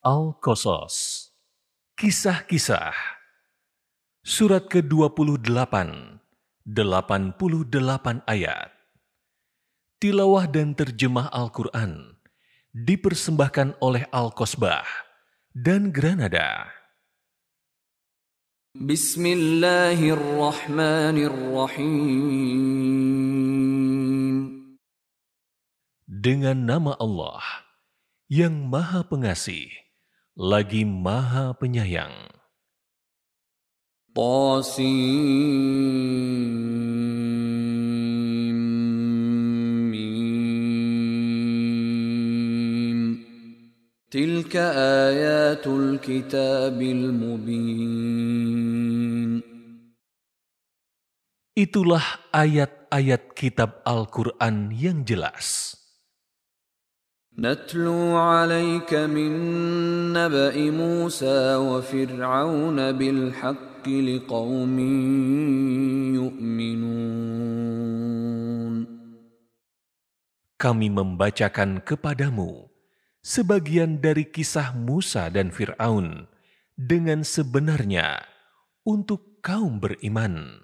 Al-Qasas Kisah-kisah Surat ke-28 88 ayat Tilawah dan terjemah Al-Quran dipersembahkan oleh Al-Kosbah dan Granada. Bismillahirrahmanirrahim. Dengan nama Allah yang Maha Pengasih, lagi Maha Penyayang. تلك آيات الكتاب المبين Itulah ayat-ayat kitab Al-Quran yang jelas. نتلو عليك من نبأ موسى وفرعون بالحق لقوم يؤمنون Kami membacakan kepadamu sebagian dari kisah Musa dan Fir'aun dengan sebenarnya untuk kaum beriman.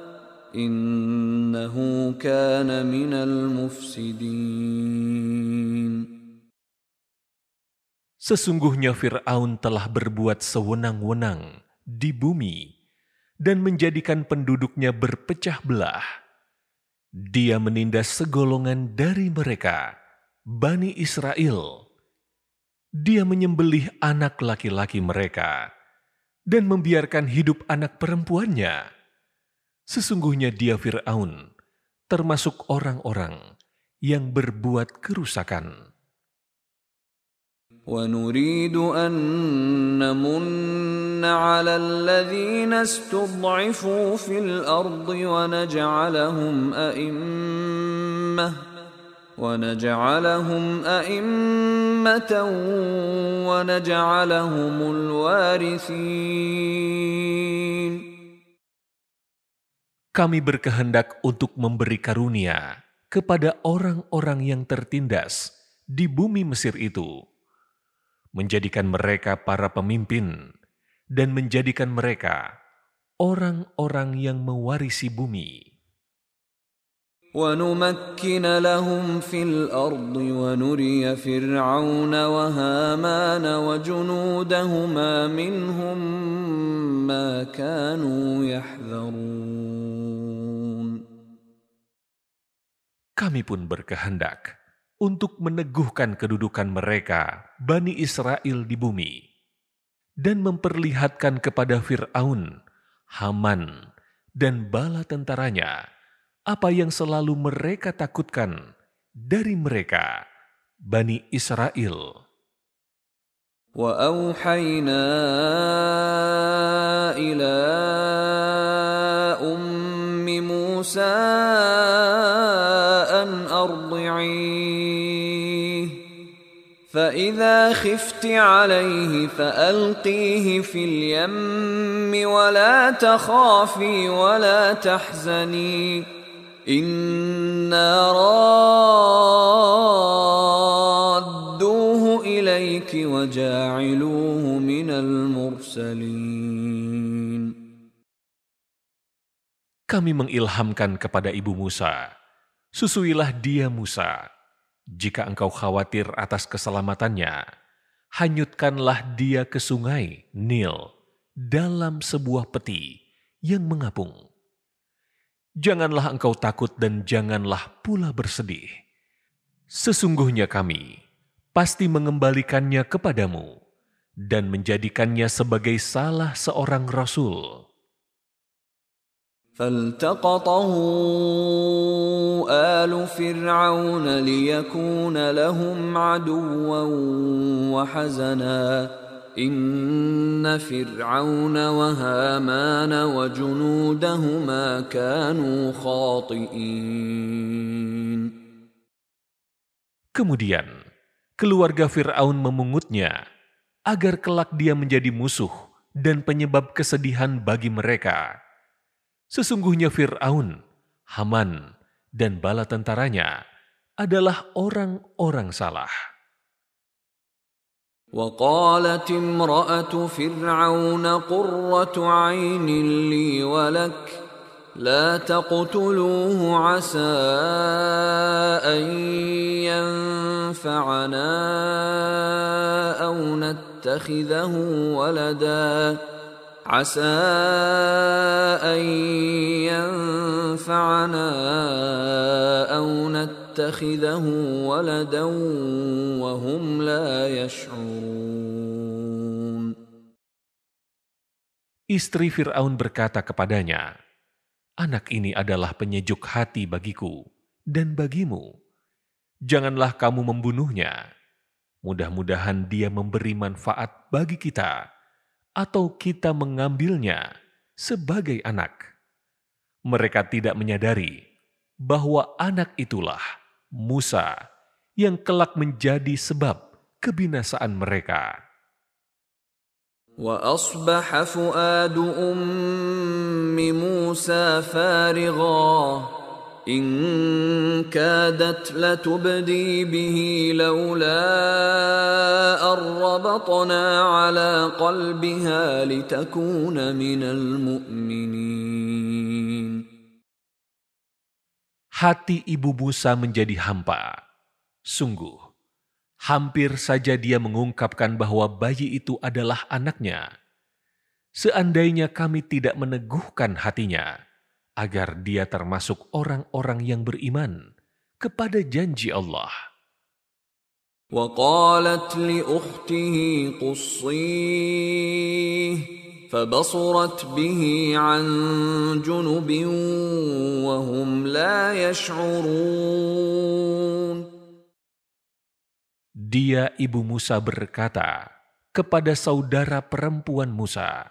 innahu kana minal mufsidin. Sesungguhnya Fir'aun telah berbuat sewenang-wenang di bumi dan menjadikan penduduknya berpecah belah. Dia menindas segolongan dari mereka, Bani Israel. Dia menyembelih anak laki-laki mereka dan membiarkan hidup anak perempuannya Sesungguhnya dia Fir'aun, termasuk orang-orang yang berbuat kerusakan. ونريد أن نمن على الذين استضعفوا في الأرض ونجعلهم أئمة ونجعلهم أئمة ونجعلهم الوارثين kami berkehendak untuk memberi karunia kepada orang-orang yang tertindas di bumi Mesir itu menjadikan mereka para pemimpin, dan menjadikan mereka orang-orang yang mewarisi bumi. ونمكن لهم في الأرض ونري فرعون وهامان وجنودهما منهم ما كانوا يحذرون Kami pun berkehendak untuk meneguhkan kedudukan mereka, Bani Israel di bumi, dan memperlihatkan kepada Fir'aun, Haman, dan bala tentaranya apa yang selalu mereka takutkan dari mereka, Bani Israel. وأوحينا إلى أم موسى أن أرضعيه فإذا خفت عليه فألقيه في اليم ولا تخافي ولا تحزني Inna radduhu wa ja'iluhu minal mursalin. Kami mengilhamkan kepada Ibu Musa, susuilah dia Musa. Jika engkau khawatir atas keselamatannya, hanyutkanlah dia ke sungai Nil dalam sebuah peti yang mengapung Janganlah engkau takut dan janganlah pula bersedih. Sesungguhnya kami pasti mengembalikannya kepadamu dan menjadikannya sebagai salah seorang rasul. فالتقطه آل فرعون ليكون لهم عدوا وحزنا Inna Fir'aun wa Haman wa junudahuma kanu. Kemudian, keluarga Fir'aun memungutnya agar kelak dia menjadi musuh dan penyebab kesedihan bagi mereka. Sesungguhnya Fir'aun, Haman, dan bala tentaranya adalah orang-orang salah. وقالت امرأة فرعون قرة عين لي ولك لا تقتلوه عسى أن ينفعنا أو نتخذه ولدا عسى أن ينفعنا أو نتخذه ولدا وهم لا يشعرون Istri Fir'aun berkata kepadanya, Anak ini adalah penyejuk hati bagiku dan bagimu. Janganlah kamu membunuhnya. Mudah-mudahan dia memberi manfaat bagi kita, atau kita mengambilnya sebagai anak. Mereka tidak menyadari bahwa anak itulah Musa yang kelak menjadi sebab kebinasaan mereka. وأصبح فؤاد أم موسى فارغا إن كادت لتبدي به لولا أن ربطنا على قلبها لتكون من المؤمنين Hati ibu Musa menjadi hampa. Sungguh, hampir saja dia mengungkapkan bahwa bayi itu adalah anaknya. Seandainya kami tidak meneguhkan hatinya, agar dia termasuk orang-orang yang beriman kepada janji Allah. وقالت لأخته قصيه فبصرت به عن جنب وهم لا يشعرون Dia ibu Musa berkata kepada saudara perempuan Musa,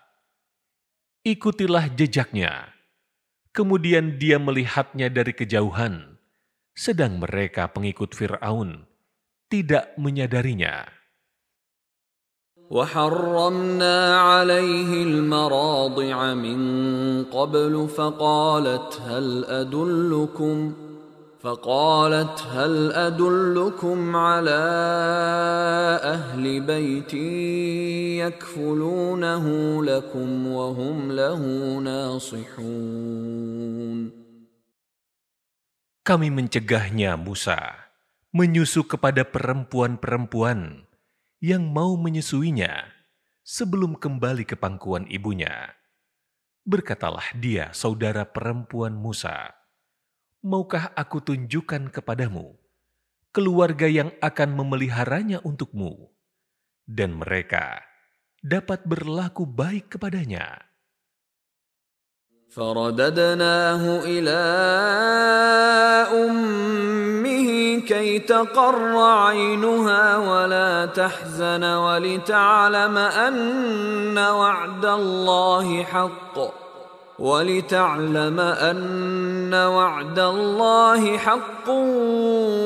"Ikutilah jejaknya." Kemudian dia melihatnya dari kejauhan, sedang mereka pengikut Firaun tidak menyadarinya. وحرمنا عليه المراضع من قبل فقالت هل أدلكم فقالت هل أدلكم على أهل بيت يكفلونه لكم وهم له ناصحون. Kami mencegahnya Musa menyusu kepada perempuan-perempuan. yang mau menyusuinya sebelum kembali ke pangkuan ibunya. Berkatalah dia, saudara perempuan Musa, maukah aku tunjukkan kepadamu keluarga yang akan memeliharanya untukmu, dan mereka dapat berlaku baik kepadanya. فرددناه إلى أمه كي تقر عينها ولا تحزن ولتعلم أن وعد الله حق ولتعلم أن وعد الله حق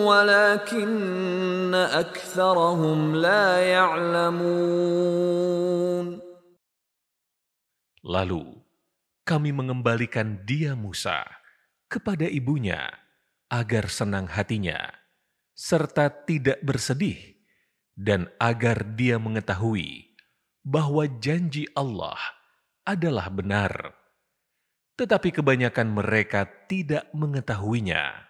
ولكن أكثرهم لا يعلمون Lalu kami mengembalikan dia Musa kepada ibunya agar senang hatinya, serta tidak bersedih, dan agar dia mengetahui bahwa janji Allah adalah benar. Tetapi kebanyakan mereka tidak mengetahuinya.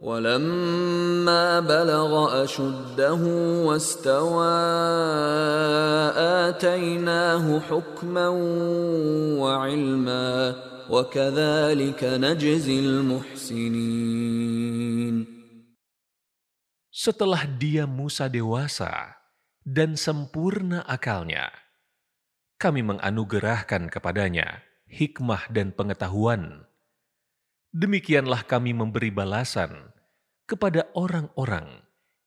ولما بلغ أشده واستوى آتيناه حكما وعلما وكذلك نجزي المحسنين Setelah dia Musa dewasa dan sempurna akalnya, kami menganugerahkan kepadanya hikmah dan pengetahuan. Demikianlah kami memberi balasan kepada orang-orang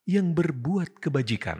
yang berbuat kebajikan.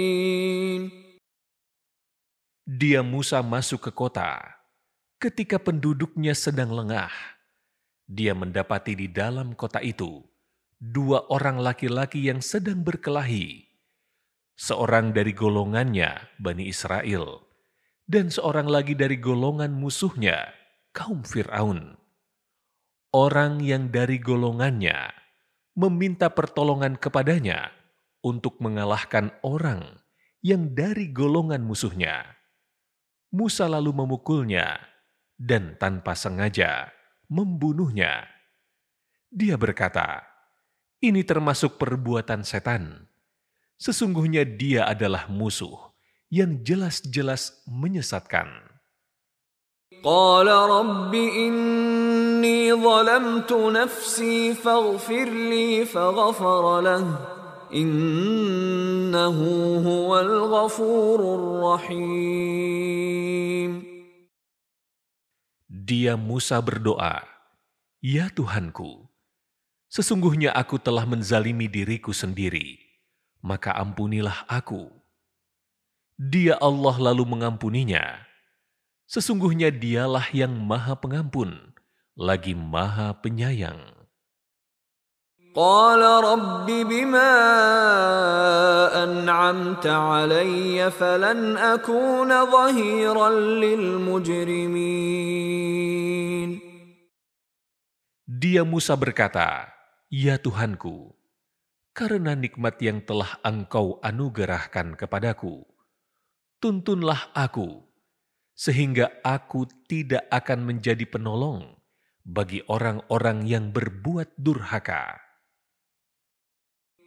Dia Musa masuk ke kota ketika penduduknya sedang lengah. Dia mendapati di dalam kota itu dua orang laki-laki yang sedang berkelahi. Seorang dari golongannya, Bani Israel, dan seorang lagi dari golongan musuhnya, kaum Fir'aun. Orang yang dari golongannya meminta pertolongan kepadanya untuk mengalahkan orang yang dari golongan musuhnya. Musa lalu memukulnya dan tanpa sengaja membunuhnya. Dia berkata, "Ini termasuk perbuatan setan. Sesungguhnya dia adalah musuh yang jelas-jelas menyesatkan." Qala رَبِّ إِنِّي ظَلَمْتُ نَفْسِي لِي فَغَفَرَ innahu huwal ghafurur rahim. Dia Musa berdoa, Ya Tuhanku, sesungguhnya aku telah menzalimi diriku sendiri, maka ampunilah aku. Dia Allah lalu mengampuninya. Sesungguhnya dialah yang maha pengampun, lagi maha penyayang. قال رب بما أنعمت علي فلن أكون ظهيرا للمجرمين Dia Musa berkata, Ya Tuhanku, karena nikmat yang telah engkau anugerahkan kepadaku, tuntunlah aku, sehingga aku tidak akan menjadi penolong bagi orang-orang yang berbuat durhaka.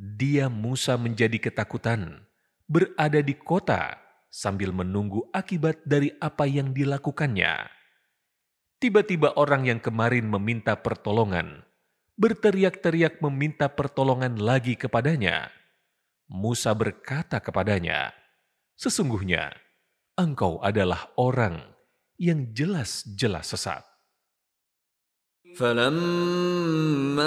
dia Musa menjadi ketakutan, berada di kota sambil menunggu akibat dari apa yang dilakukannya. Tiba-tiba orang yang kemarin meminta pertolongan, berteriak-teriak meminta pertolongan lagi kepadanya. Musa berkata kepadanya, "Sesungguhnya engkau adalah orang yang jelas-jelas sesat." فلما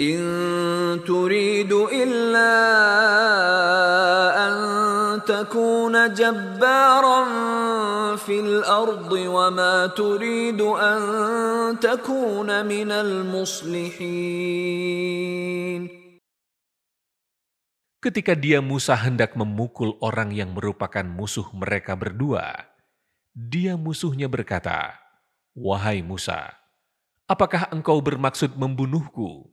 إن تريد إلا أن تكون جبارا في الأرض وما تريد أن تكون من المصلحين Ketika dia Musa hendak memukul orang yang merupakan musuh mereka berdua, dia musuhnya berkata, "Wahai Musa, apakah engkau bermaksud membunuhku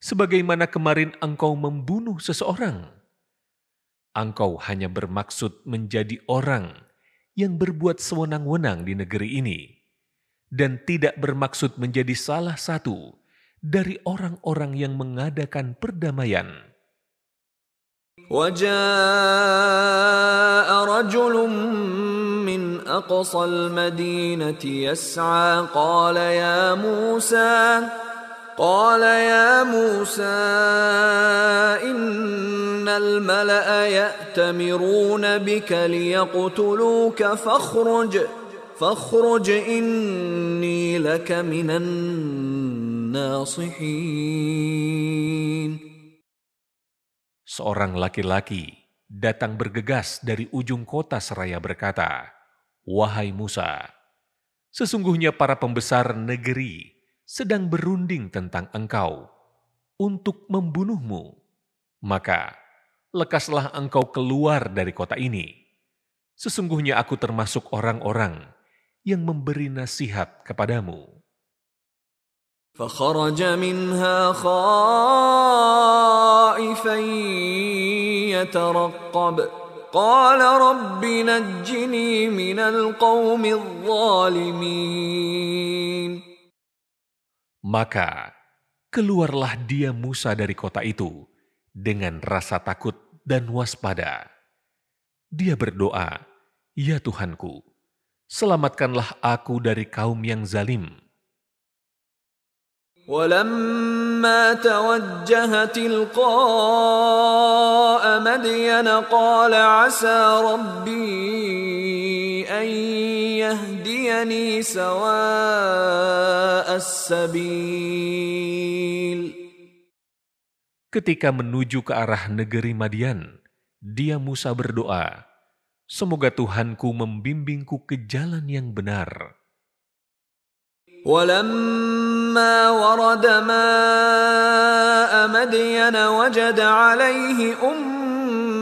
sebagaimana kemarin engkau membunuh seseorang?" engkau hanya bermaksud menjadi orang yang berbuat sewenang-wenang di negeri ini, dan tidak bermaksud menjadi salah satu dari orang-orang yang mengadakan perdamaian. وجاء رجل من أقصى المدينة يسعى قال يا موسى قال يا موسى إن الملأ يأتمرون بك ليقتلوك فاخرج فاخرج إني لك من الناصحين Seorang laki-laki datang bergegas dari ujung kota seraya berkata, Wahai Musa, sesungguhnya para pembesar negeri sedang berunding tentang engkau untuk membunuhmu. Maka, lekaslah engkau keluar dari kota ini. Sesungguhnya aku termasuk orang-orang yang memberi nasihat kepadamu. فخرج منها خائفا يترقب قال رب نجني من القوم الظالمين Maka keluarlah dia Musa dari kota itu dengan rasa takut dan waspada. Dia berdoa, "Ya Tuhanku, selamatkanlah aku dari kaum yang zalim." ولما توجه تلقاء مدين قال عسى ربي ان يهديني سواء السبيل Ketika menuju ke arah negeri Madian, dia Musa berdoa, Semoga Tuhanku membimbingku ke jalan yang benar. ولما ورد ماء مدين وجد عليه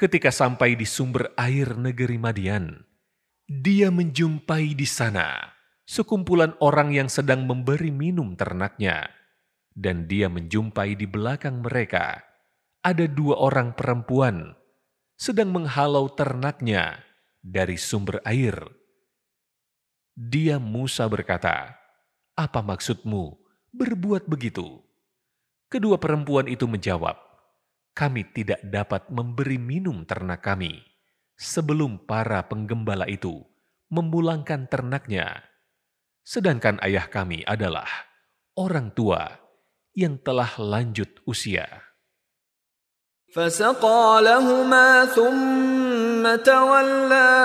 Ketika sampai di sumber air negeri Madian, dia menjumpai di sana sekumpulan orang yang sedang memberi minum ternaknya. Dan dia menjumpai di belakang mereka ada dua orang perempuan sedang menghalau ternaknya dari sumber air. Dia Musa berkata, "Apa maksudmu berbuat begitu?" Kedua perempuan itu menjawab, "Kami tidak dapat memberi minum ternak kami sebelum para penggembala itu memulangkan ternaknya, sedangkan ayah kami adalah orang tua yang telah lanjut usia." فسقى لهما ثم تولى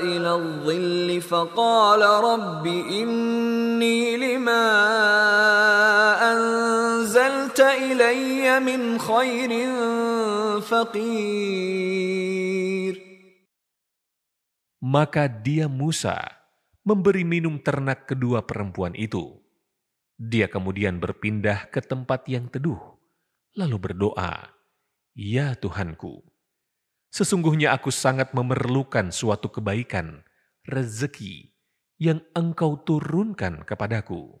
إلى الظل فقال رب إني لما أنزلت إلي من خير فقير Maka dia Musa memberi minum ternak kedua perempuan itu. Dia kemudian berpindah ke tempat yang teduh lalu berdoa, "Ya Tuhanku, sesungguhnya aku sangat memerlukan suatu kebaikan, rezeki yang Engkau turunkan kepadaku."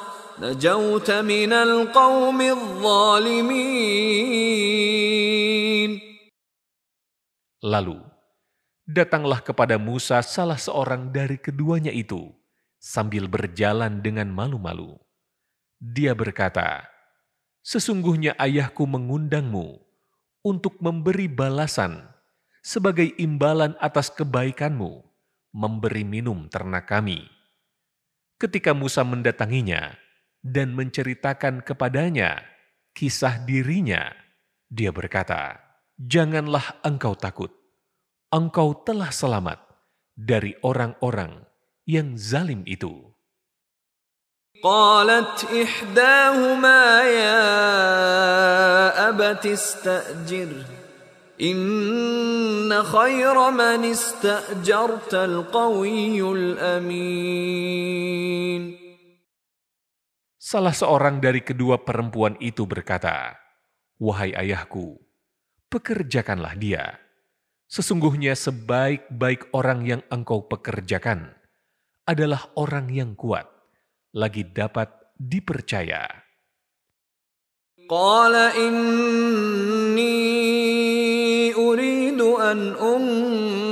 Lalu, datanglah kepada Musa salah seorang dari keduanya itu, sambil berjalan dengan malu-malu. Dia berkata, Sesungguhnya ayahku mengundangmu untuk memberi balasan sebagai imbalan atas kebaikanmu, memberi minum ternak kami. Ketika Musa mendatanginya, dan menceritakan kepadanya kisah dirinya, dia berkata, Janganlah engkau takut, engkau telah selamat dari orang-orang yang zalim itu. قالت إحداهما يا أبت استأجر إن خير من استأجرت القوي الأمين Salah seorang dari kedua perempuan itu berkata, "Wahai ayahku, pekerjakanlah dia. Sesungguhnya sebaik-baik orang yang engkau pekerjakan adalah orang yang kuat, lagi dapat dipercaya." Qala inni uridu an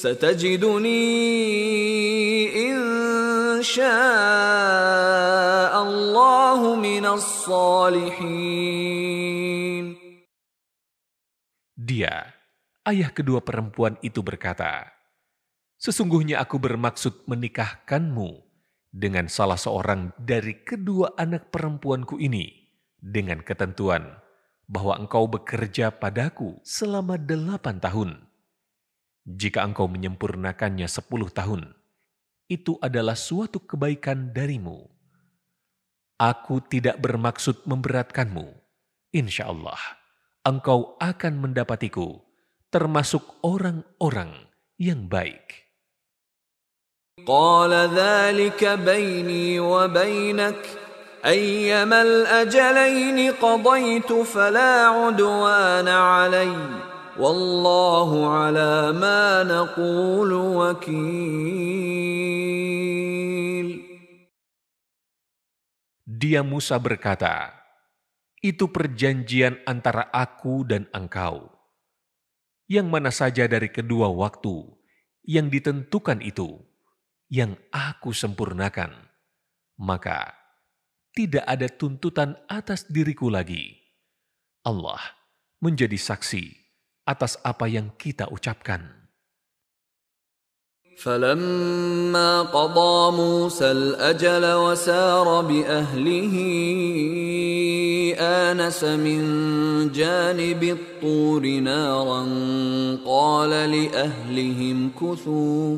ستجدني إن شاء الله من الصالحين Dia, ayah kedua perempuan itu berkata, Sesungguhnya aku bermaksud menikahkanmu dengan salah seorang dari kedua anak perempuanku ini dengan ketentuan bahwa engkau bekerja padaku selama delapan tahun. Jika engkau menyempurnakannya sepuluh tahun, itu adalah suatu kebaikan darimu. Aku tidak bermaksud memberatkanmu. Insya Allah, engkau akan mendapatiku termasuk orang-orang yang baik. قال ذلك بيني وبينك أيما الأجلين قضيت فلا عدوان علي Wallahu ala ma naqulu wakil. Dia Musa berkata, itu perjanjian antara aku dan engkau. Yang mana saja dari kedua waktu yang ditentukan itu, yang aku sempurnakan, maka tidak ada tuntutan atas diriku lagi. Allah menjadi saksi atas apa yang kita ucapkan. فلما قضى موسى الأجل وسار بأهله آنس من جانب الطور نارا قال لأهلهم كثوا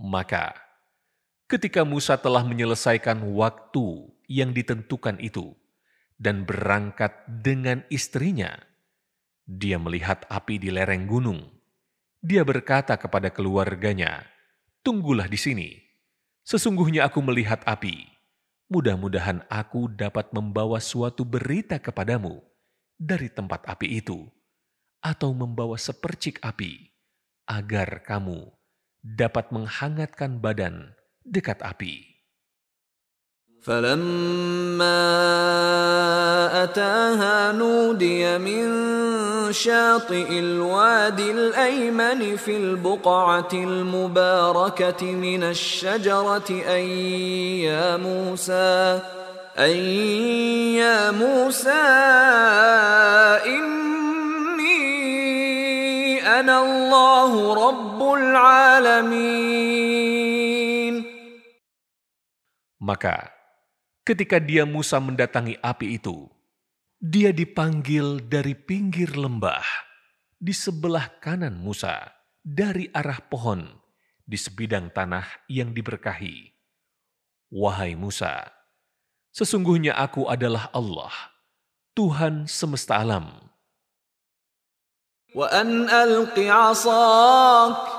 Maka, ketika Musa telah menyelesaikan waktu yang ditentukan itu dan berangkat dengan istrinya, dia melihat api di lereng gunung. Dia berkata kepada keluarganya, "Tunggulah di sini. Sesungguhnya aku melihat api. Mudah-mudahan aku dapat membawa suatu berita kepadamu dari tempat api itu, atau membawa sepercik api, agar kamu dapat menghangatkan badan dekat api. فلما أتاها نودي من شاطئ الوادي الأيمن في البقعة المباركة من الشجرة أي يا موسى أي يا موسى إني أنا الله رب العالمين Maka, ketika dia Musa mendatangi api itu, dia dipanggil dari pinggir lembah di sebelah kanan Musa dari arah pohon di sebidang tanah yang diberkahi. Wahai Musa, sesungguhnya aku adalah Allah, Tuhan semesta alam. وأن ألق عصاك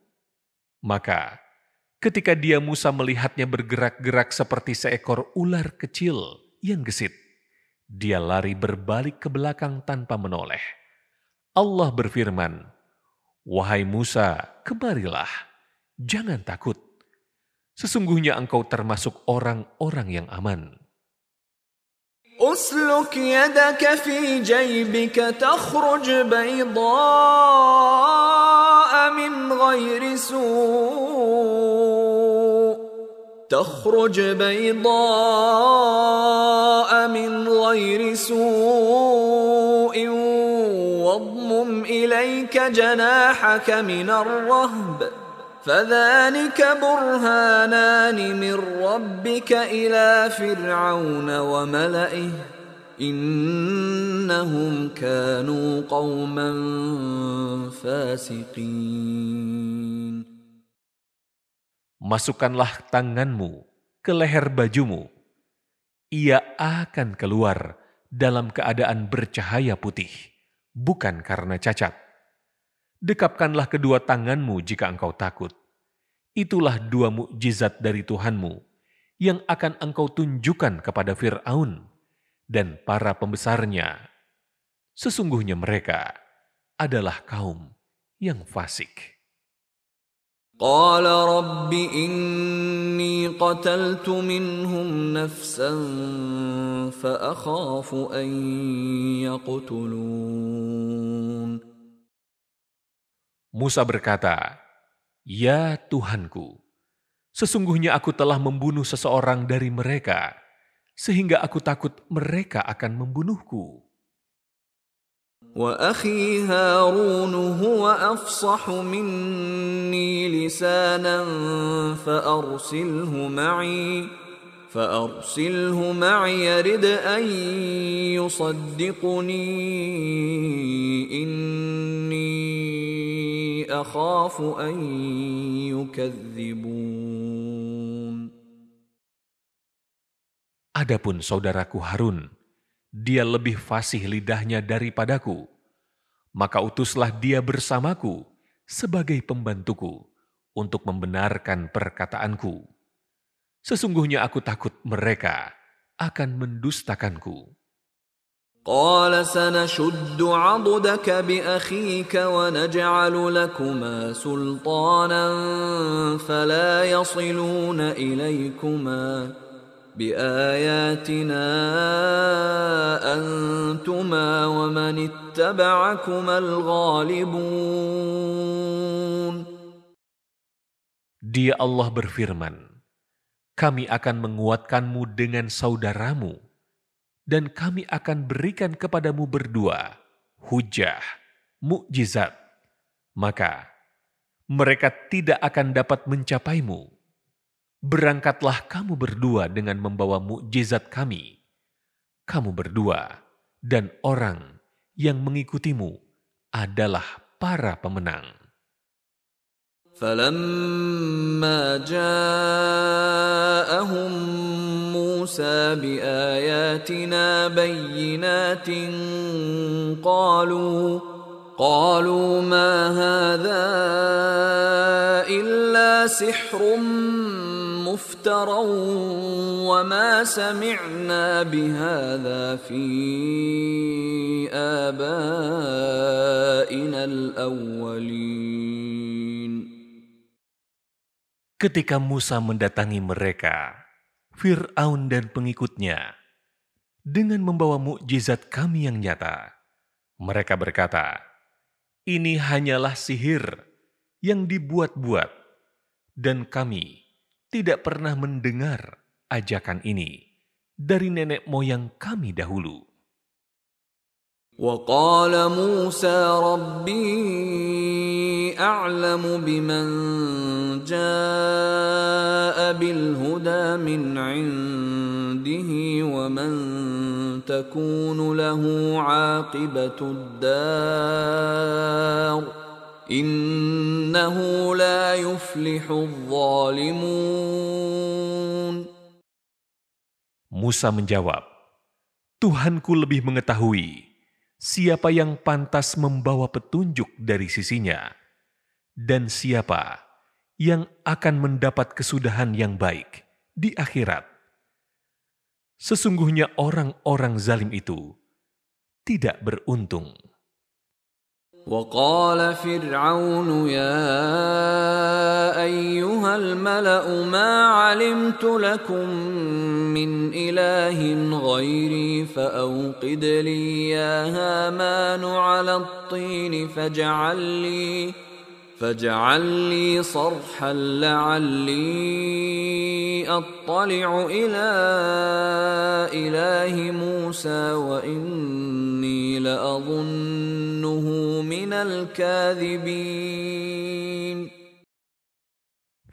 Maka ketika dia Musa melihatnya bergerak-gerak seperti seekor ular kecil yang gesit, dia lari berbalik ke belakang tanpa menoleh. Allah berfirman, Wahai Musa, kemarilah, jangan takut. Sesungguhnya engkau termasuk orang-orang yang aman. أسلك يدك في جيبك تخرج بيضاء من غير سوء تخرج بيضاء من غير سوء واضمم إليك جناحك من الرهب فذلك برهانان من ربك إلى فرعون وملئه innahum kanu qauman fasiqin Masukkanlah tanganmu ke leher bajumu. Ia akan keluar dalam keadaan bercahaya putih bukan karena cacat. Dekapkanlah kedua tanganmu jika engkau takut. Itulah dua mukjizat dari Tuhanmu yang akan engkau tunjukkan kepada Firaun dan para pembesarnya. Sesungguhnya mereka adalah kaum yang fasik. قال رب إني قتلت منهم نفسا فأخاف أن يقتلون Musa berkata, Ya Tuhanku, sesungguhnya aku telah membunuh seseorang dari mereka, sehingga aku takut mereka akan membunuhku. وأخي هارون هو أفصح مني لسانا فأرسله معي فأرسله معي يرد أن يصدقني إني أخاف أن يكذبون Adapun saudaraku Harun, dia lebih fasih lidahnya daripadaku. Maka utuslah dia bersamaku sebagai pembantuku untuk membenarkan perkataanku. Sesungguhnya aku takut mereka akan mendustakanku. قال سنشد عضدك بأخيك ونجعل لكما سلطانا فلا يصلون إليكما بآياتنا أنتما ومن اتبعكما الغالبون Dia Allah berfirman, kami akan menguatkanmu dengan saudaramu, dan kami akan berikan kepadamu berdua hujah, mukjizat. Maka mereka tidak akan dapat mencapaimu. Berangkatlah kamu berdua dengan membawa mukjizat kami. Kamu berdua dan orang yang mengikutimu adalah para pemenang. فلما جاءهم موسى بآياتنا بينات قالوا قالوا ما هذا إلا سحر مفترى وما سمعنا بهذا في آبائنا الأولين Ketika Musa mendatangi mereka, Fir'aun dan pengikutnya, dengan membawa mukjizat kami yang nyata, mereka berkata, ini hanyalah sihir yang dibuat-buat, dan kami tidak pernah mendengar ajakan ini dari nenek moyang kami dahulu. وقال موسى ربي أعلم بمن جاء بالهدى من عنده ومن تكون له عاقبة الدار Innahu la yuflihu zalimun. Musa menjawab, Tuhanku lebih mengetahui siapa yang pantas membawa petunjuk dari sisinya dan siapa yang akan mendapat kesudahan yang baik di akhirat. Sesungguhnya orang-orang zalim itu tidak beruntung. وقال فرعون يا أيها الملأ ما علمت لكم من إله غيري فأوقد لي يا هامان على الطين فاجعل لي فاجعل لي صرحا لعلي اطلع الى اله موسى واني لاظنه من الكاذبين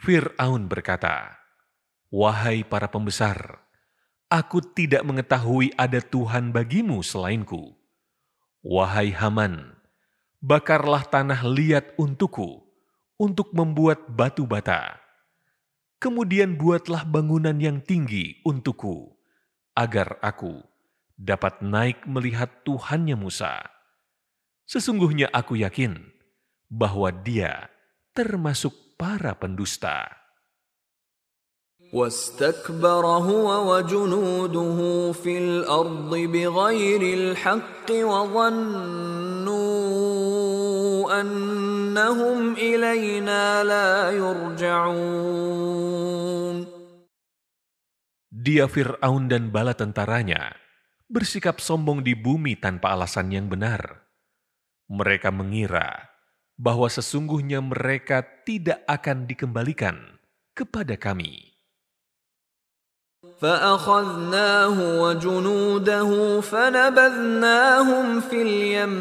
Fir'aun berkata, Wahai para pembesar, aku tidak mengetahui ada Tuhan bagimu selainku. Wahai Haman, bakarlah tanah liat untukku, untuk membuat batu bata. Kemudian buatlah bangunan yang tinggi untukku, agar aku dapat naik melihat Tuhannya Musa. Sesungguhnya aku yakin bahwa dia termasuk para pendusta. واستكبر هو وجنوده في الارض بغير الحق وظنوا انهم الينا لا يرجعون Dia Fir'aun dan bala tentaranya bersikap sombong di bumi tanpa alasan yang benar. Mereka mengira bahwa sesungguhnya mereka tidak akan dikembalikan kepada kami. فأخذناه وجنوده فنبذناهم في اليم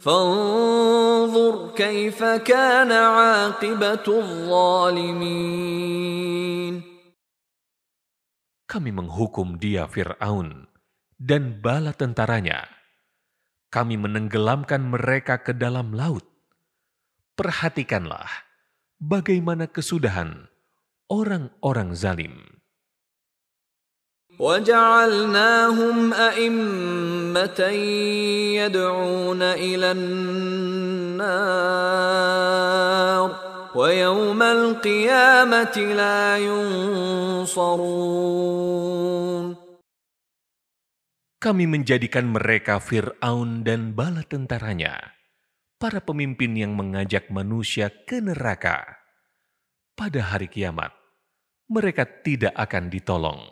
فانظر كيف كان عاقبة الظالمين Kami menghukum dia Fir'aun dan bala tentaranya. Kami menenggelamkan mereka ke dalam laut. Perhatikanlah bagaimana kesudahan orang-orang zalim. وجعلناهم أئمة يدعون إلى النار ويوم القيامة لا ينصرون Kami menjadikan mereka Fir'aun dan bala tentaranya, para pemimpin yang mengajak manusia ke neraka. Pada hari kiamat, mereka tidak akan ditolong.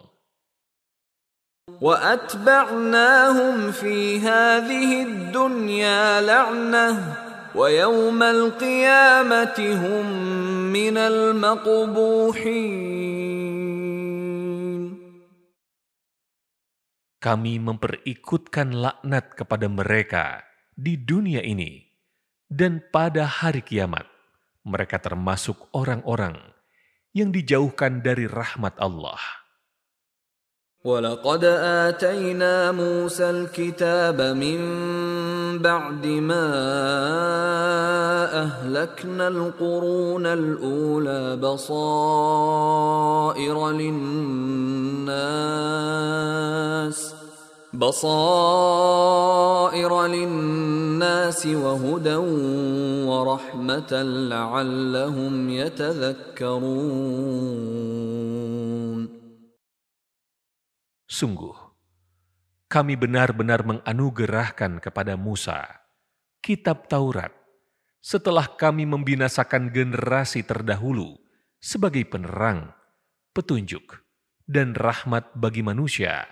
وأتبعناهم في هذه الدنيا لعنة ويوم القيامة هم من المقبوحين Kami memperikutkan laknat kepada mereka di dunia ini, dan pada hari kiamat, mereka termasuk orang-orang yang dijauhkan dari rahmat Allah. ولقد آتينا موسى الكتاب من بعد ما أهلكنا القرون الأولى بصائر للناس بصائر للناس وهدى ورحمة لعلهم يتذكرون Sungguh, kami benar-benar menganugerahkan kepada Musa kitab Taurat setelah kami membinasakan generasi terdahulu sebagai penerang, petunjuk, dan rahmat bagi manusia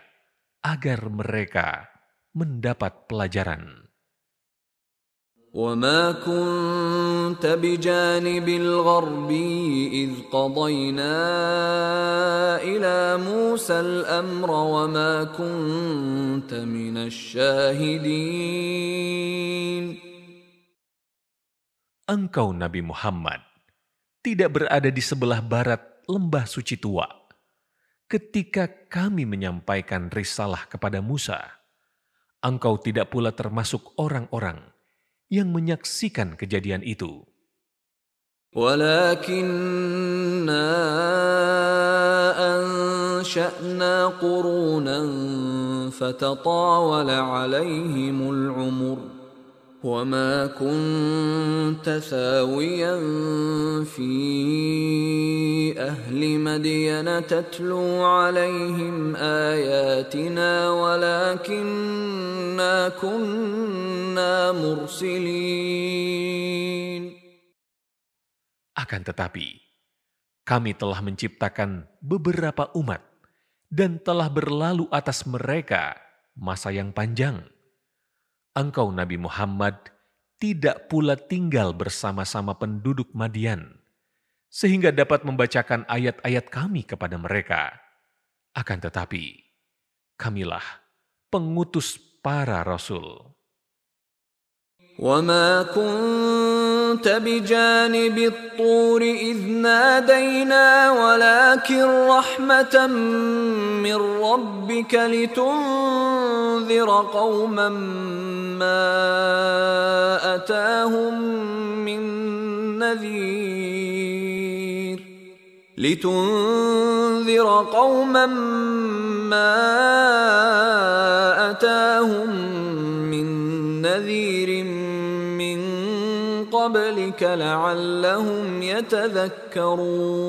agar mereka mendapat pelajaran. وما كنت بجانب الغربي إذ قضينا إلى موسى الأمر وما كنت من الشاهدين Engkau Nabi Muhammad tidak berada di sebelah barat lembah suci tua ketika kami menyampaikan risalah kepada Musa, engkau tidak pula termasuk orang-orang yang menyaksikan kejadian itu. ولكننا أنشأنا قرونا فتطاول عليهم العمر وما كنت ثاويا في أهل مدين تتلو عليهم آياتنا ولكننا كنا مرسلين Akan tetapi, kami telah menciptakan beberapa umat dan telah berlalu atas mereka masa yang panjang. Engkau Nabi Muhammad tidak pula tinggal bersama-sama penduduk Madian, sehingga dapat membacakan ayat-ayat kami kepada mereka. Akan tetapi, kamilah pengutus para rasul. وما كنت بجانب الطور إذ نادينا ولكن رحمة من ربك لتنذر قوما ما أتاهم من نذير لتنذر قوما ما أتاهم من نذير قبلك لعلهم يتذكرون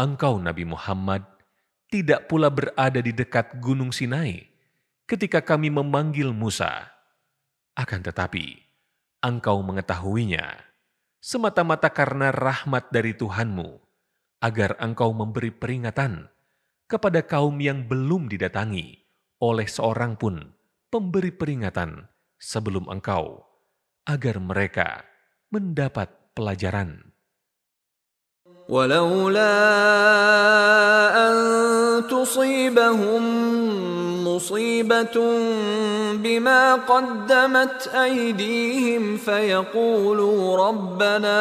Engkau Nabi Muhammad tidak pula berada di dekat Gunung Sinai ketika kami memanggil Musa. Akan tetapi, engkau mengetahuinya semata-mata karena rahmat dari Tuhanmu, agar engkau memberi peringatan kepada kaum yang belum didatangi oleh seorang pun pemberi peringatan sebelum engkau, agar mereka mendapat pelajaran. ولولا أن تصيبهم مصيبة بما قدمت أيديهم فيقولوا ربنا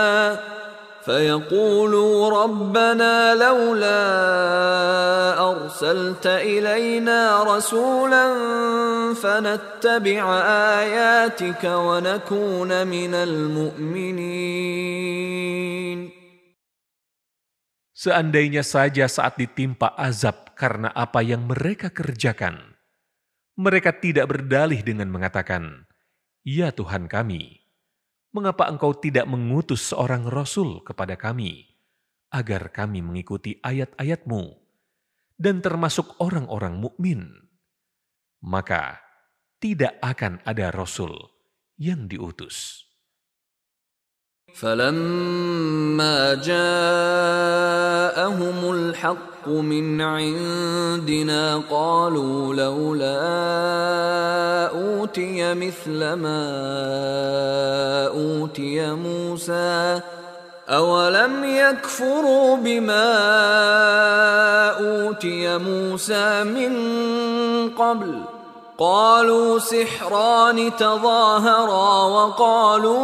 فيقولوا ربنا لولا أرسلت إلينا رسولا فنتبع آياتك ونكون من المؤمنين Seandainya saja saat ditimpa azab karena apa yang mereka kerjakan, mereka tidak berdalih dengan mengatakan, "Ya Tuhan kami, Mengapa Engkau tidak mengutus seorang rasul kepada kami, agar kami mengikuti ayat-ayat-Mu dan termasuk orang-orang mukmin?" Maka tidak akan ada rasul yang diutus. فلما جاءهم الحق من عندنا قالوا لولا اوتي مثل ما اوتي موسى اولم يكفروا بما اوتي موسى من قبل قالوا سحران تظاهرا وقالوا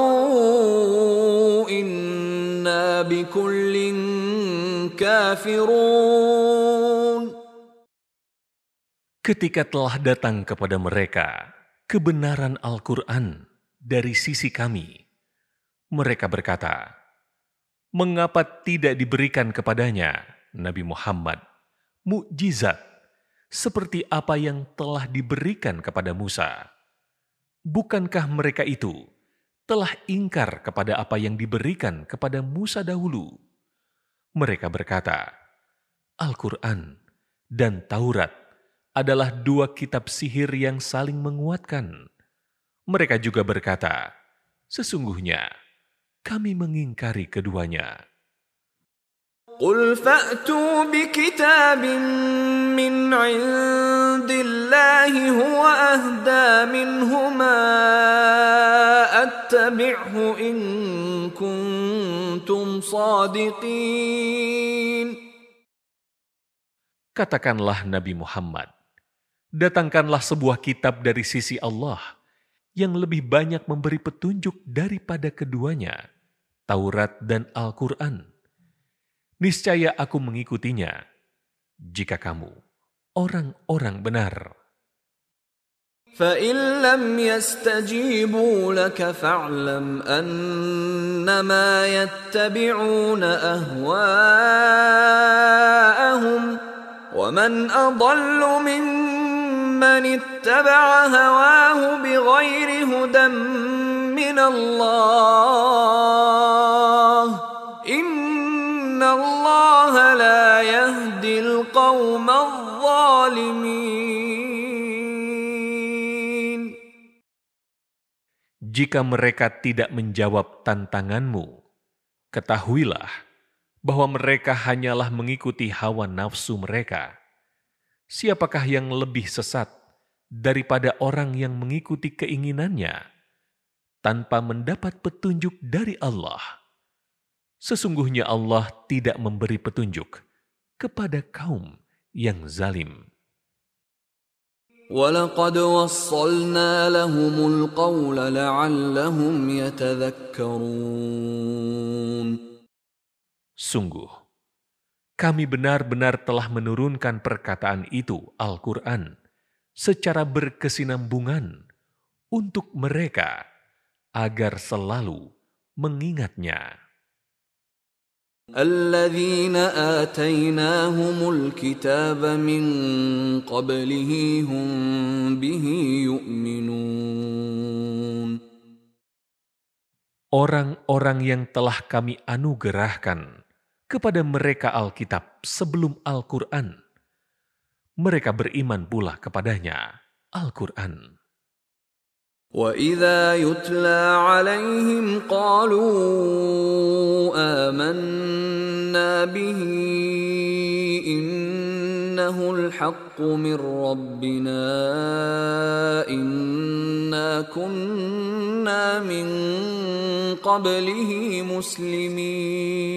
انا بكل كافرون Ketika telah datang kepada mereka kebenaran Al-Quran dari sisi kami, mereka berkata, "Mengapa tidak diberikan kepadanya, Nabi Muhammad, mukjizat seperti apa yang telah diberikan kepada Musa? Bukankah mereka itu telah ingkar kepada apa yang diberikan kepada Musa dahulu?" Mereka berkata, "Al-Quran dan Taurat adalah dua kitab sihir yang saling menguatkan. Mereka juga berkata, "Sesungguhnya kami mengingkari keduanya." قل فأتوا بكتاب من عند الله هو أهدى منهما أتبعه إن كنتم صادقين Katakanlah Nabi Muhammad, datangkanlah sebuah kitab dari sisi Allah yang lebih banyak memberi petunjuk daripada keduanya, Taurat dan Al-Quran. Niscaya aku mengikutinya jika kamu orang-orang benar. فإن لم يستجيبوا لك فاعلم أنما يتبعون أهواءهم ومن أضل ممن اتبع هواه بغير هدى من الله Allah la zalimin. Jika mereka tidak menjawab tantanganmu, ketahuilah bahwa mereka hanyalah mengikuti hawa nafsu mereka. Siapakah yang lebih sesat daripada orang yang mengikuti keinginannya tanpa mendapat petunjuk dari Allah? Sesungguhnya Allah tidak memberi petunjuk kepada kaum yang zalim. ولقد وصلنا لهم القول لعلهم يتذكرون Sungguh, kami benar-benar telah menurunkan perkataan itu, Al-Quran, secara berkesinambungan untuk mereka agar selalu mengingatnya. الذين آتيناهم الكتاب من قبله هم به يؤمنون Orang-orang yang telah kami anugerahkan kepada mereka Alkitab sebelum Al-Quran, mereka beriman pula kepadanya, Al-Quran. وإذا يتلى عليهم قالوا آمنا به إنه الحق من ربنا إنا كنا من قبله مسلمين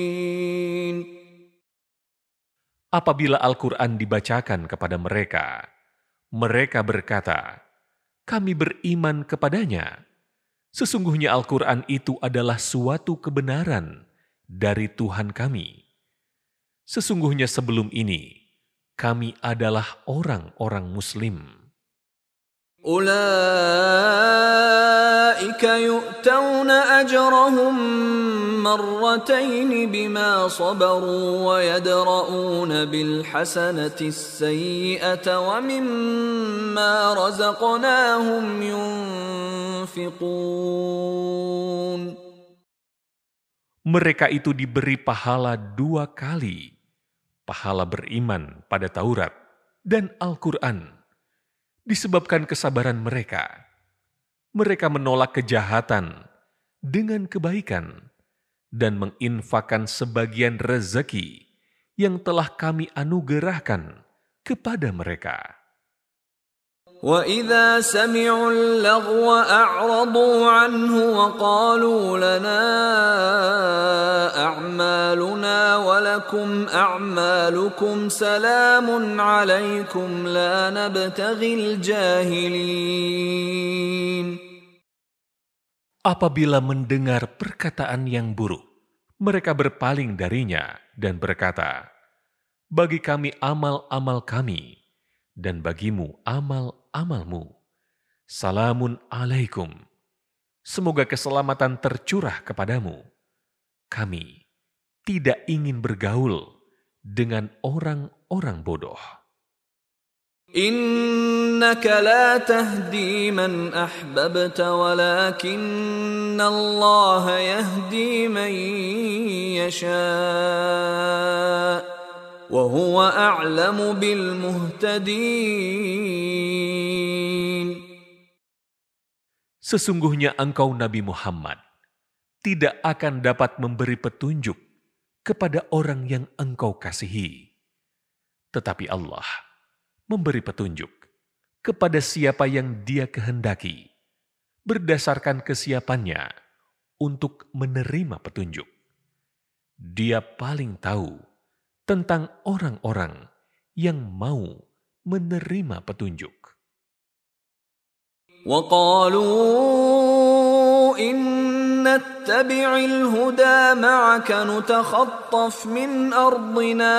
Apabila Al-Quran dibacakan kepada mereka, mereka berkata, kami beriman kepadanya. Sesungguhnya Al-Quran itu adalah suatu kebenaran dari Tuhan kami. Sesungguhnya sebelum ini, kami adalah orang-orang Muslim. أولئك يؤتون أجرهم مرتين بما صبروا ويدرؤون بالحسنة السيئة ومما رزقناهم ينفقون Mereka itu diberi pahala dua kali, pahala beriman pada Taurat dan Al-Quran, disebabkan kesabaran mereka. Mereka menolak kejahatan dengan kebaikan dan menginfakkan sebagian rezeki yang telah kami anugerahkan kepada mereka. وإذا سمعوا اللغو أعرضوا عنه وقالوا لنا أعمالنا ولكم أعمالكم سلام عليكم لا نبتغي الجاهلين Apabila mendengar perkataan yang buruk, mereka berpaling darinya dan berkata, "Bagi kami amal-amal kami, dan bagimu amalmu. Salamun alaikum. Semoga keselamatan tercurah kepadamu. Kami tidak ingin bergaul dengan orang-orang bodoh. Innaka la tahdi man ahbabta walakinna Allah yahdi man yasha'. وهو أعلم بالمهتدين Sesungguhnya engkau Nabi Muhammad tidak akan dapat memberi petunjuk kepada orang yang engkau kasihi. Tetapi Allah memberi petunjuk kepada siapa yang dia kehendaki berdasarkan kesiapannya untuk menerima petunjuk. Dia paling tahu tentang orang-orang yang mau menerima petunjuk. وقالوا إن نتبع الهدى معك نتخطف من أرضنا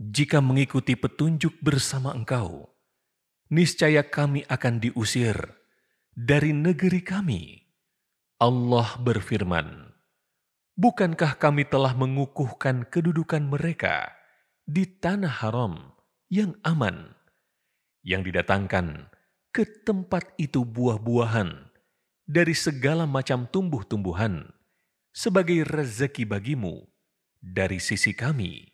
"Jika mengikuti petunjuk bersama engkau, niscaya kami akan diusir dari negeri kami." Allah berfirman, "Bukankah kami telah mengukuhkan kedudukan mereka di tanah haram yang aman, yang didatangkan ke tempat itu buah-buahan dari segala macam tumbuh-tumbuhan sebagai rezeki bagimu dari sisi kami.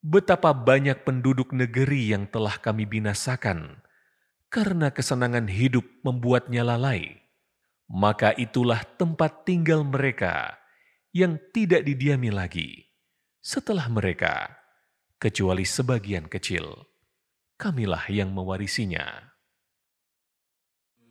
Betapa banyak penduduk negeri yang telah kami binasakan karena kesenangan hidup membuatnya lalai. Maka itulah tempat tinggal mereka yang tidak didiami lagi. Setelah mereka, kecuali sebagian kecil, kamilah yang mewarisinya.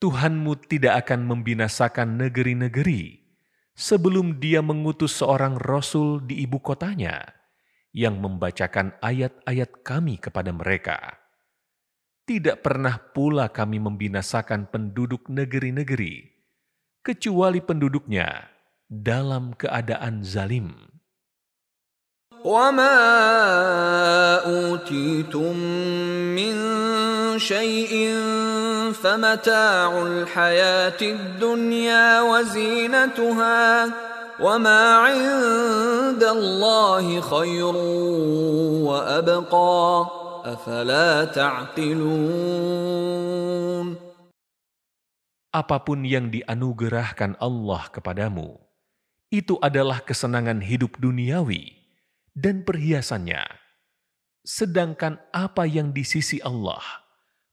Tuhanmu tidak akan membinasakan negeri-negeri sebelum dia mengutus seorang rasul di ibu kotanya yang membacakan ayat-ayat kami kepada mereka. Tidak pernah pula kami membinasakan penduduk negeri-negeri, kecuali penduduknya dalam keadaan zalim. وما أوتيتم من شيء فمتاع الحياة الدنيا وزينتها وما عند الله خير وأبقى أفلا تعقلون Apapun yang dianugerahkan Allah kepadamu, itu adalah kesenangan hidup duniawi dan perhiasannya. Sedangkan apa yang di sisi Allah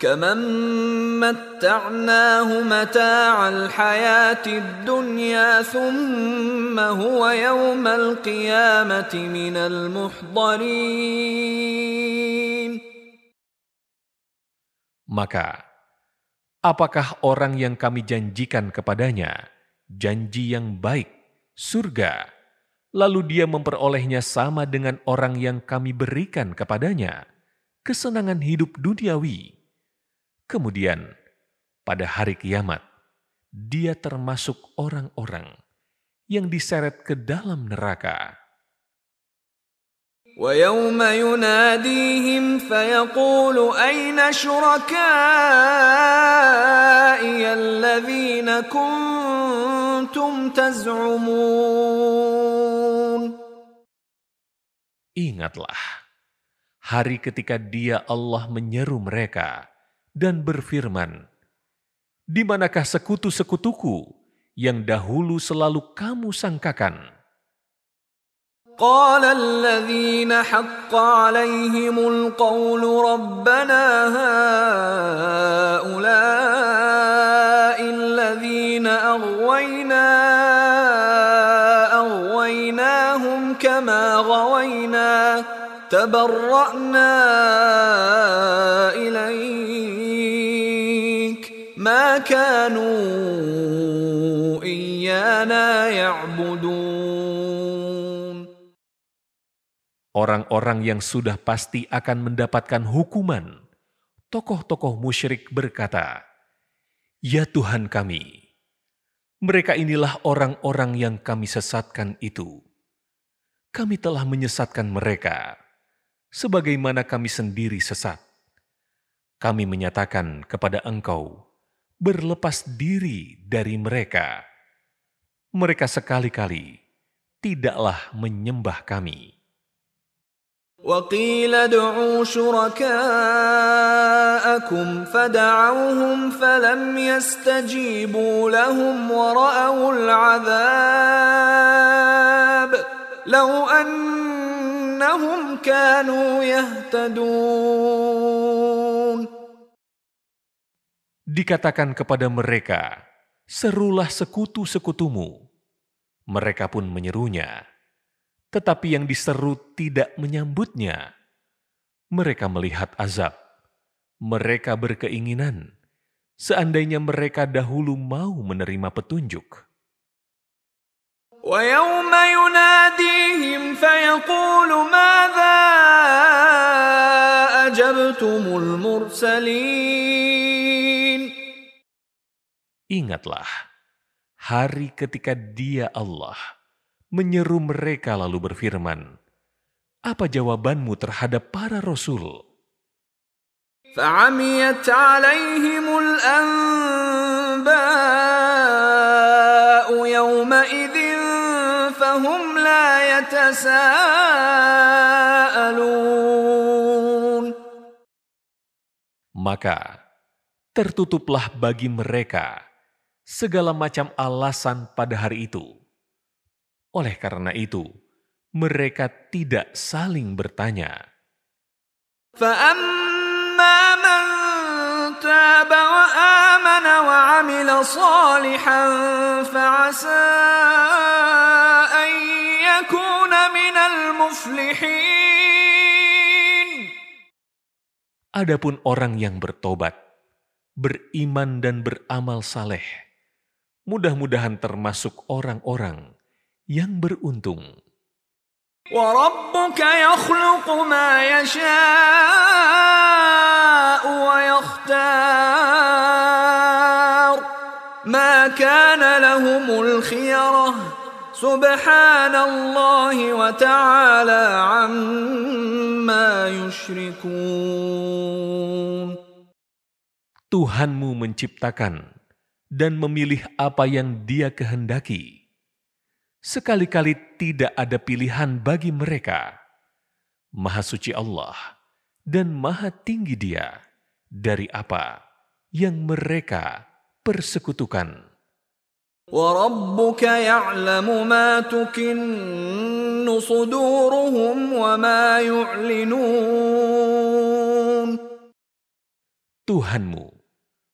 كمن متعناه متاع الحياة الدنيا ثم هو يوم القيامة من المحضرين Maka, apakah orang yang kami janjikan kepadanya janji yang baik, surga, lalu dia memperolehnya sama dengan orang yang kami berikan kepadanya kesenangan hidup duniawi? Kemudian, pada hari kiamat, dia termasuk orang-orang yang diseret ke dalam neraka. ويوم يناديهم فيقول أين شركائي الذين كنتم تزعمون Ingatlah, hari ketika dia Allah menyeru mereka dan berfirman, Di manakah sekutu-sekutuku yang dahulu selalu kamu sangkakan?' قال الذين حق عليهم القول ربنا هؤلاء الذين أغوينا أغويناهم كما غوينا تبرأنا إلى ما كانوا إيانا يعبدون Orang-orang yang sudah pasti akan mendapatkan hukuman, tokoh-tokoh musyrik berkata, Ya Tuhan kami, mereka inilah orang-orang yang kami sesatkan itu. Kami telah menyesatkan mereka, sebagaimana kami sendiri sesat. Kami menyatakan kepada engkau, berlepas diri dari mereka. Mereka sekali-kali tidaklah menyembah kami. وقيل ادعوا شركاءكم فدعوهم فلم يستجيبوا لهم ورأوا العذاب لو أنهم كانوا يهتدون Dikatakan kepada mereka, serulah sekutu-sekutumu. Mereka pun menyerunya, tetapi yang diseru tidak menyambutnya. Mereka melihat azab. Mereka berkeinginan, seandainya mereka dahulu mau menerima petunjuk. ويوم يناديهم فيقول ماذا أجبتم المرسلين Ingatlah, hari ketika dia Allah menyeru mereka lalu berfirman, apa jawabanmu terhadap para rasul? فعميت عليهم الأنباء يومئذ فهم لا يتساءلون Maka tertutuplah bagi mereka segala macam alasan pada hari itu. Oleh karena itu, mereka tidak saling bertanya. Adapun orang yang bertobat, beriman dan beramal saleh, mudah-mudahan termasuk orang-orang yang beruntung. وربك يخلق ما يشاء ويختار ما كان لهم الخيرة سبحان الله وتعالى عما يشركون Tuhanmu menciptakan dan memilih apa yang Dia kehendaki. Sekali-kali tidak ada pilihan bagi mereka. Maha suci Allah dan maha tinggi Dia dari apa yang mereka persekutukan. وربك يعلم ما تكن صدورهم وما يعلنون Tuhanmu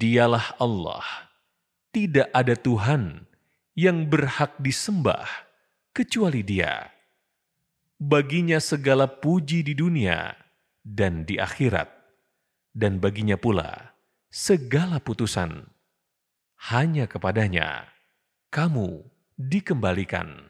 Dialah Allah, tidak ada Tuhan yang berhak disembah kecuali Dia. Baginya segala puji di dunia dan di akhirat, dan baginya pula segala putusan. Hanya kepadanya kamu dikembalikan.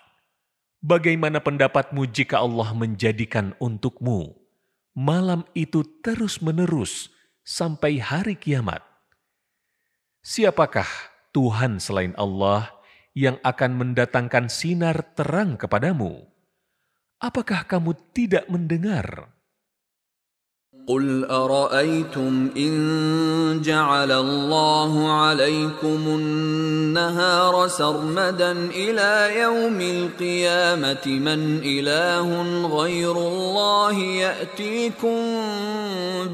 bagaimana pendapatmu jika Allah menjadikan untukmu malam itu terus-menerus sampai hari kiamat. Siapakah Tuhan selain Allah yang akan mendatangkan sinar terang kepadamu? Apakah kamu tidak mendengar? قل أرأيتم إن جعل الله عليكم النهار سرمدا إلى يوم القيامة من إله غير الله يأتيكم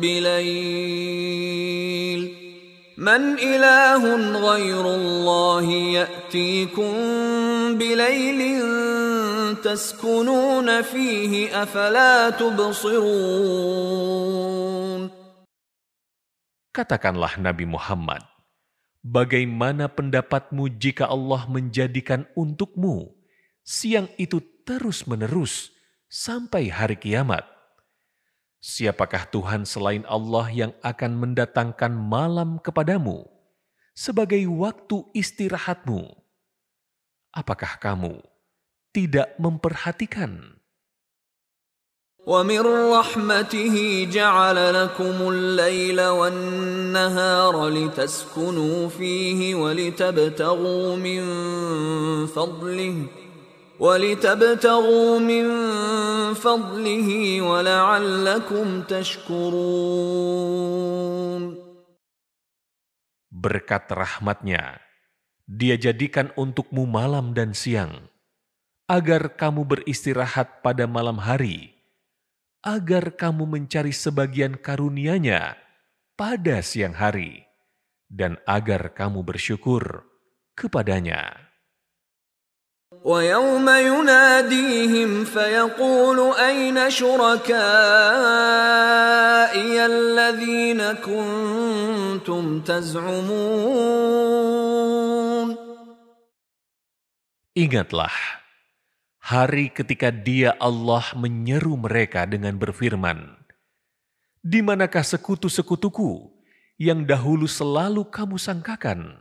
بليل من إله غير الله يأتيكم بليل تسكنون فيه أفلا تبصرون Katakanlah Nabi Muhammad, bagaimana pendapatmu jika Allah menjadikan untukmu siang itu terus-menerus sampai hari kiamat? Siapakah Tuhan selain Allah yang akan mendatangkan malam kepadamu sebagai waktu istirahatmu? Apakah kamu tidak memperhatikan. ومن رحمته جعل لكم الليل والنهار لتسكنوا فيه ولتبتغوا من فضله ولتبتغوا من فضله ولعلكم تشكرون Berkat rahmatnya, dia jadikan untukmu malam dan siang, agar kamu beristirahat pada malam hari, agar kamu mencari sebagian karunia-Nya pada siang hari, dan agar kamu bersyukur kepadanya. ويوم يناديهم فيقول أين شركائي الذين كنتم تزعمون Ingatlah, hari ketika dia Allah menyeru mereka dengan berfirman, Di manakah sekutu-sekutuku yang dahulu selalu kamu sangkakan?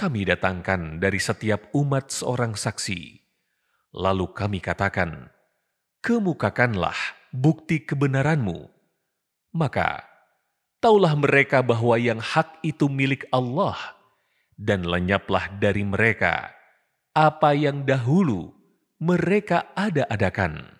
Kami datangkan dari setiap umat seorang saksi. Lalu kami katakan, kemukakanlah bukti kebenaranmu. Maka, taulah mereka bahwa yang hak itu milik Allah, dan lenyaplah dari mereka apa yang dahulu mereka ada-adakan.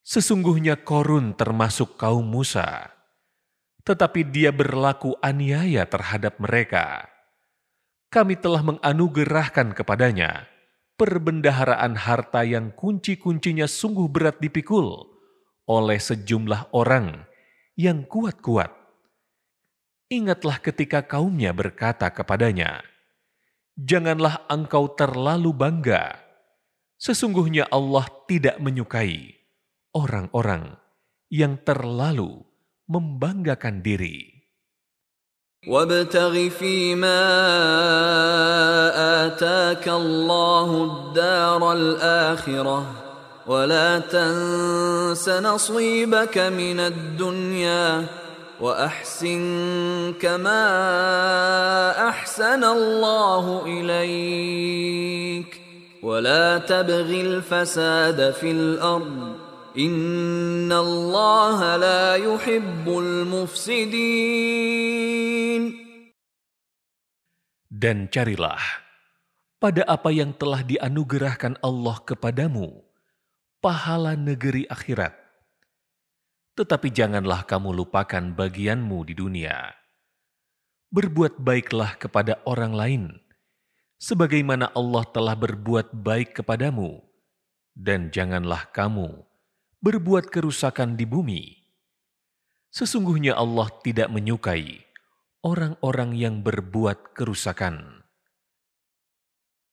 Sesungguhnya Korun termasuk kaum Musa, tetapi dia berlaku aniaya terhadap mereka. Kami telah menganugerahkan kepadanya perbendaharaan harta yang kunci-kuncinya sungguh berat dipikul oleh sejumlah orang yang kuat-kuat Ingatlah ketika kaumnya berkata kepadanya, Janganlah engkau terlalu bangga. Sesungguhnya Allah tidak menyukai orang-orang yang terlalu membanggakan diri. وابتغ فيما آتاك الله الدار الآخرة ولا تنس نصيبك من الدنيا وأحسن كما أحسن الله إليك ولا تبغ الفساد في الأرض إن الله لا يحب المفسدين Dan carilah pada apa yang telah dianugerahkan Allah kepadamu, pahala negeri akhirat. Tetapi janganlah kamu lupakan bagianmu di dunia. Berbuat baiklah kepada orang lain, sebagaimana Allah telah berbuat baik kepadamu, dan janganlah kamu berbuat kerusakan di bumi. Sesungguhnya Allah tidak menyukai orang-orang yang berbuat kerusakan.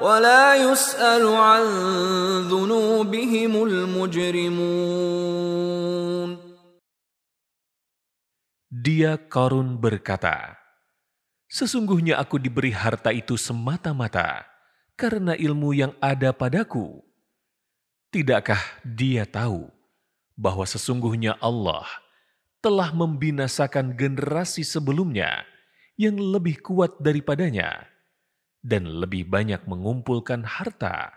ولا يسأل عن ذنوبهم المجرمون Dia Korun berkata, Sesungguhnya aku diberi harta itu semata-mata karena ilmu yang ada padaku. Tidakkah dia tahu bahwa sesungguhnya Allah telah membinasakan generasi sebelumnya yang lebih kuat daripadanya? dan lebih banyak mengumpulkan harta.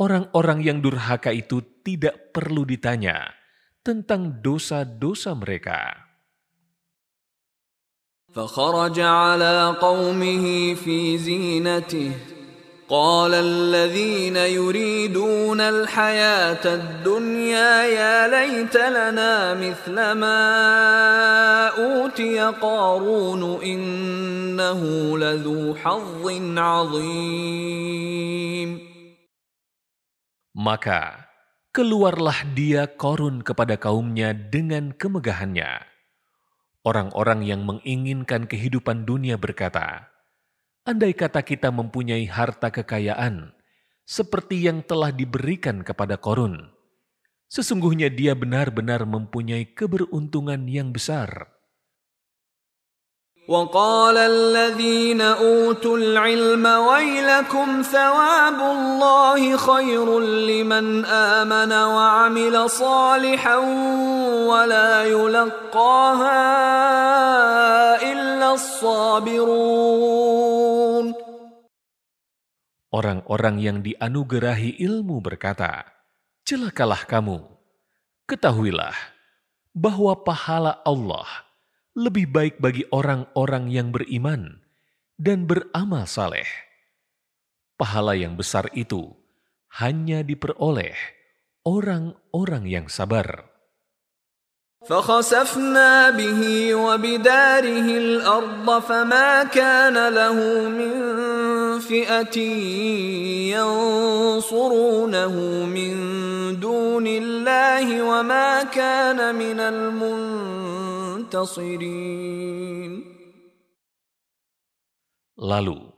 Orang-orang yang durhaka itu tidak perlu ditanya tentang dosa-dosa mereka. فخرج على قومه في زينته قال الذين يريدون الحياة الدنيا يا ليت لنا مثل ما أوتي قارون إنه لذو حظ عظيم Maka keluarlah dia korun kepada kaumnya dengan kemegahannya. Orang-orang yang menginginkan kehidupan dunia berkata, Andai kata kita mempunyai harta kekayaan, seperti yang telah diberikan kepada Korun, sesungguhnya dia benar-benar mempunyai keberuntungan yang besar. وقال الذين أوتوا العلم ويلكم ثواب الله خير لمن آمن وعمل صالحا ولا يلقاها إلا الصابرون Orang-orang yang dianugerahi ilmu berkata, Celakalah kamu, ketahuilah bahwa pahala Allah lebih baik bagi orang-orang yang beriman dan beramal saleh. Pahala yang besar itu hanya diperoleh orang-orang yang sabar. فخسفنا به وبداره الأرض فما كان له من فئة ينصرونه من دون الله وما كان من المنتصرين Lalu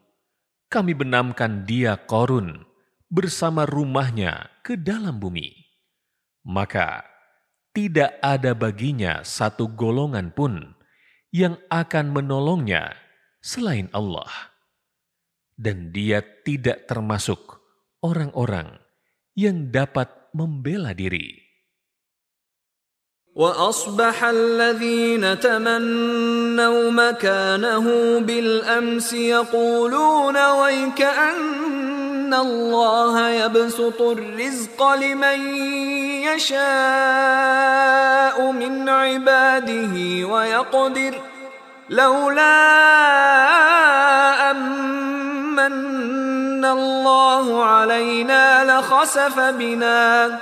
kami benamkan dia Korun bersama rumahnya ke dalam bumi. Maka tidak ada baginya satu golongan pun yang akan menolongnya selain Allah. Dan dia tidak termasuk orang-orang yang dapat membela diri. وأصبح الذين تمنوا مكانه بالأمس يقولون ويكأن الله يبسط الرزق لمن يشاء من عباده ويقدر لولا أمن الله علينا لخسف بنا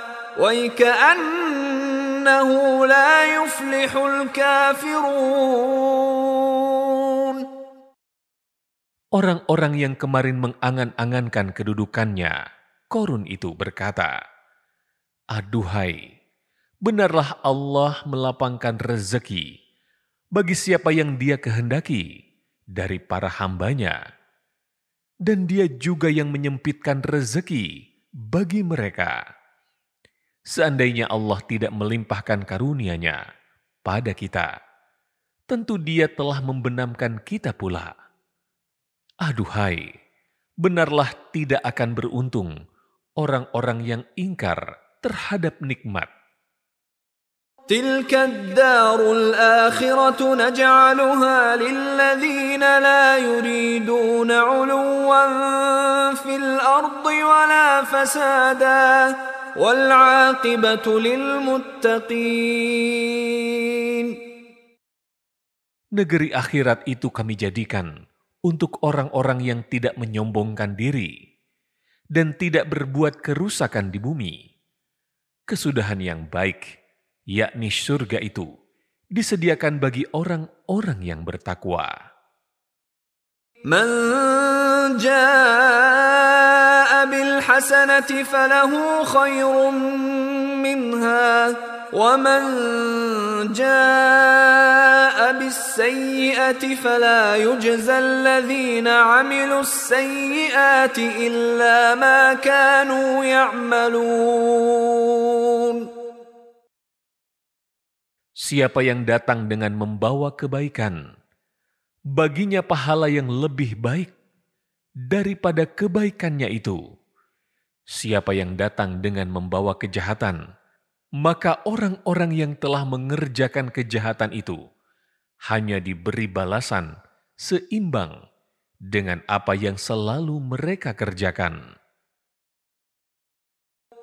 innahu la yuflihul kafirun. Orang-orang yang kemarin mengangan-angankan kedudukannya, Korun itu berkata, Aduhai, benarlah Allah melapangkan rezeki bagi siapa yang dia kehendaki dari para hambanya. Dan dia juga yang menyempitkan rezeki bagi mereka Seandainya Allah tidak melimpahkan karunia-Nya pada kita, tentu dia telah membenamkan kita pula. Aduhai, benarlah tidak akan beruntung orang-orang yang ingkar terhadap nikmat تلك الدار الآخرة نجعلها للذين لا يريدون علوا في الأرض ولا فسادا والعاقبة للمتقين Negeri akhirat itu kami jadikan untuk orang-orang yang tidak menyombongkan diri dan tidak berbuat kerusakan di bumi. Kesudahan yang baik yakni surga itu, disediakan bagi orang-orang yang bertakwa. من جاء بالحسنة فله خير منها ومن جاء بالسيئة فلا يجزى الذين عملوا السيئات إلا ما كانوا يعملون Siapa yang datang dengan membawa kebaikan, baginya pahala yang lebih baik daripada kebaikannya itu. Siapa yang datang dengan membawa kejahatan, maka orang-orang yang telah mengerjakan kejahatan itu hanya diberi balasan seimbang dengan apa yang selalu mereka kerjakan.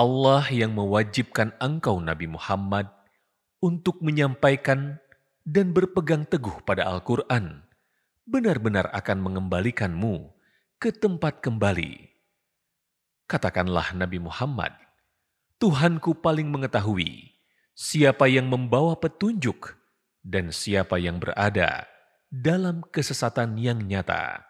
Allah yang mewajibkan engkau Nabi Muhammad untuk menyampaikan dan berpegang teguh pada Al-Quran, benar-benar akan mengembalikanmu ke tempat kembali. Katakanlah Nabi Muhammad, Tuhanku paling mengetahui siapa yang membawa petunjuk dan siapa yang berada dalam kesesatan yang nyata.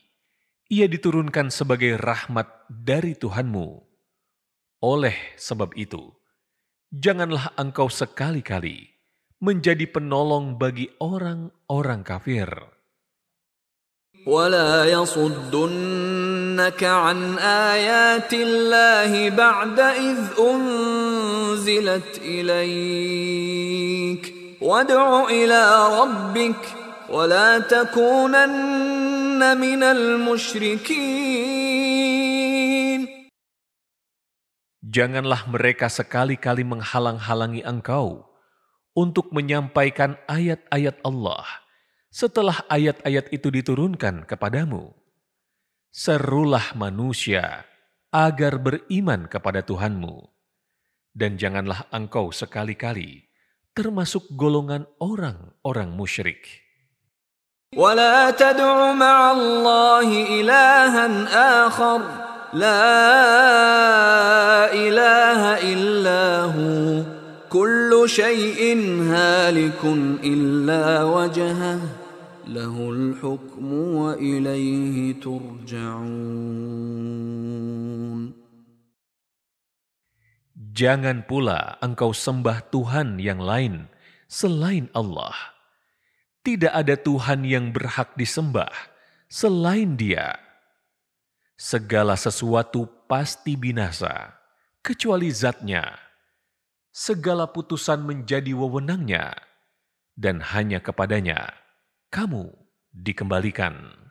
ia diturunkan sebagai rahmat dari Tuhanmu. Oleh sebab itu, janganlah engkau sekali-kali menjadi penolong bagi orang-orang kafir. ولا يصدنك عن آيات الله بعد إذ أنزلت إليك وادع إلى ربك ولا تكونن من المشركين Janganlah mereka sekali-kali menghalang-halangi engkau untuk menyampaikan ayat-ayat Allah setelah ayat-ayat itu diturunkan kepadamu. Serulah manusia agar beriman kepada Tuhanmu. Dan janganlah engkau sekali-kali termasuk golongan orang-orang musyrik. ولا تدع مع الله إلها آخر لا إله إلا هو كل شيء هالك إلا وجهه له الحكم وإليه ترجعون Jangan pula engkau sembah Tuhan yang lain selain Allah. Tidak ada Tuhan yang berhak disembah selain Dia. Segala sesuatu pasti binasa, kecuali zatnya. Segala putusan menjadi wewenangnya, dan hanya kepadanya kamu dikembalikan.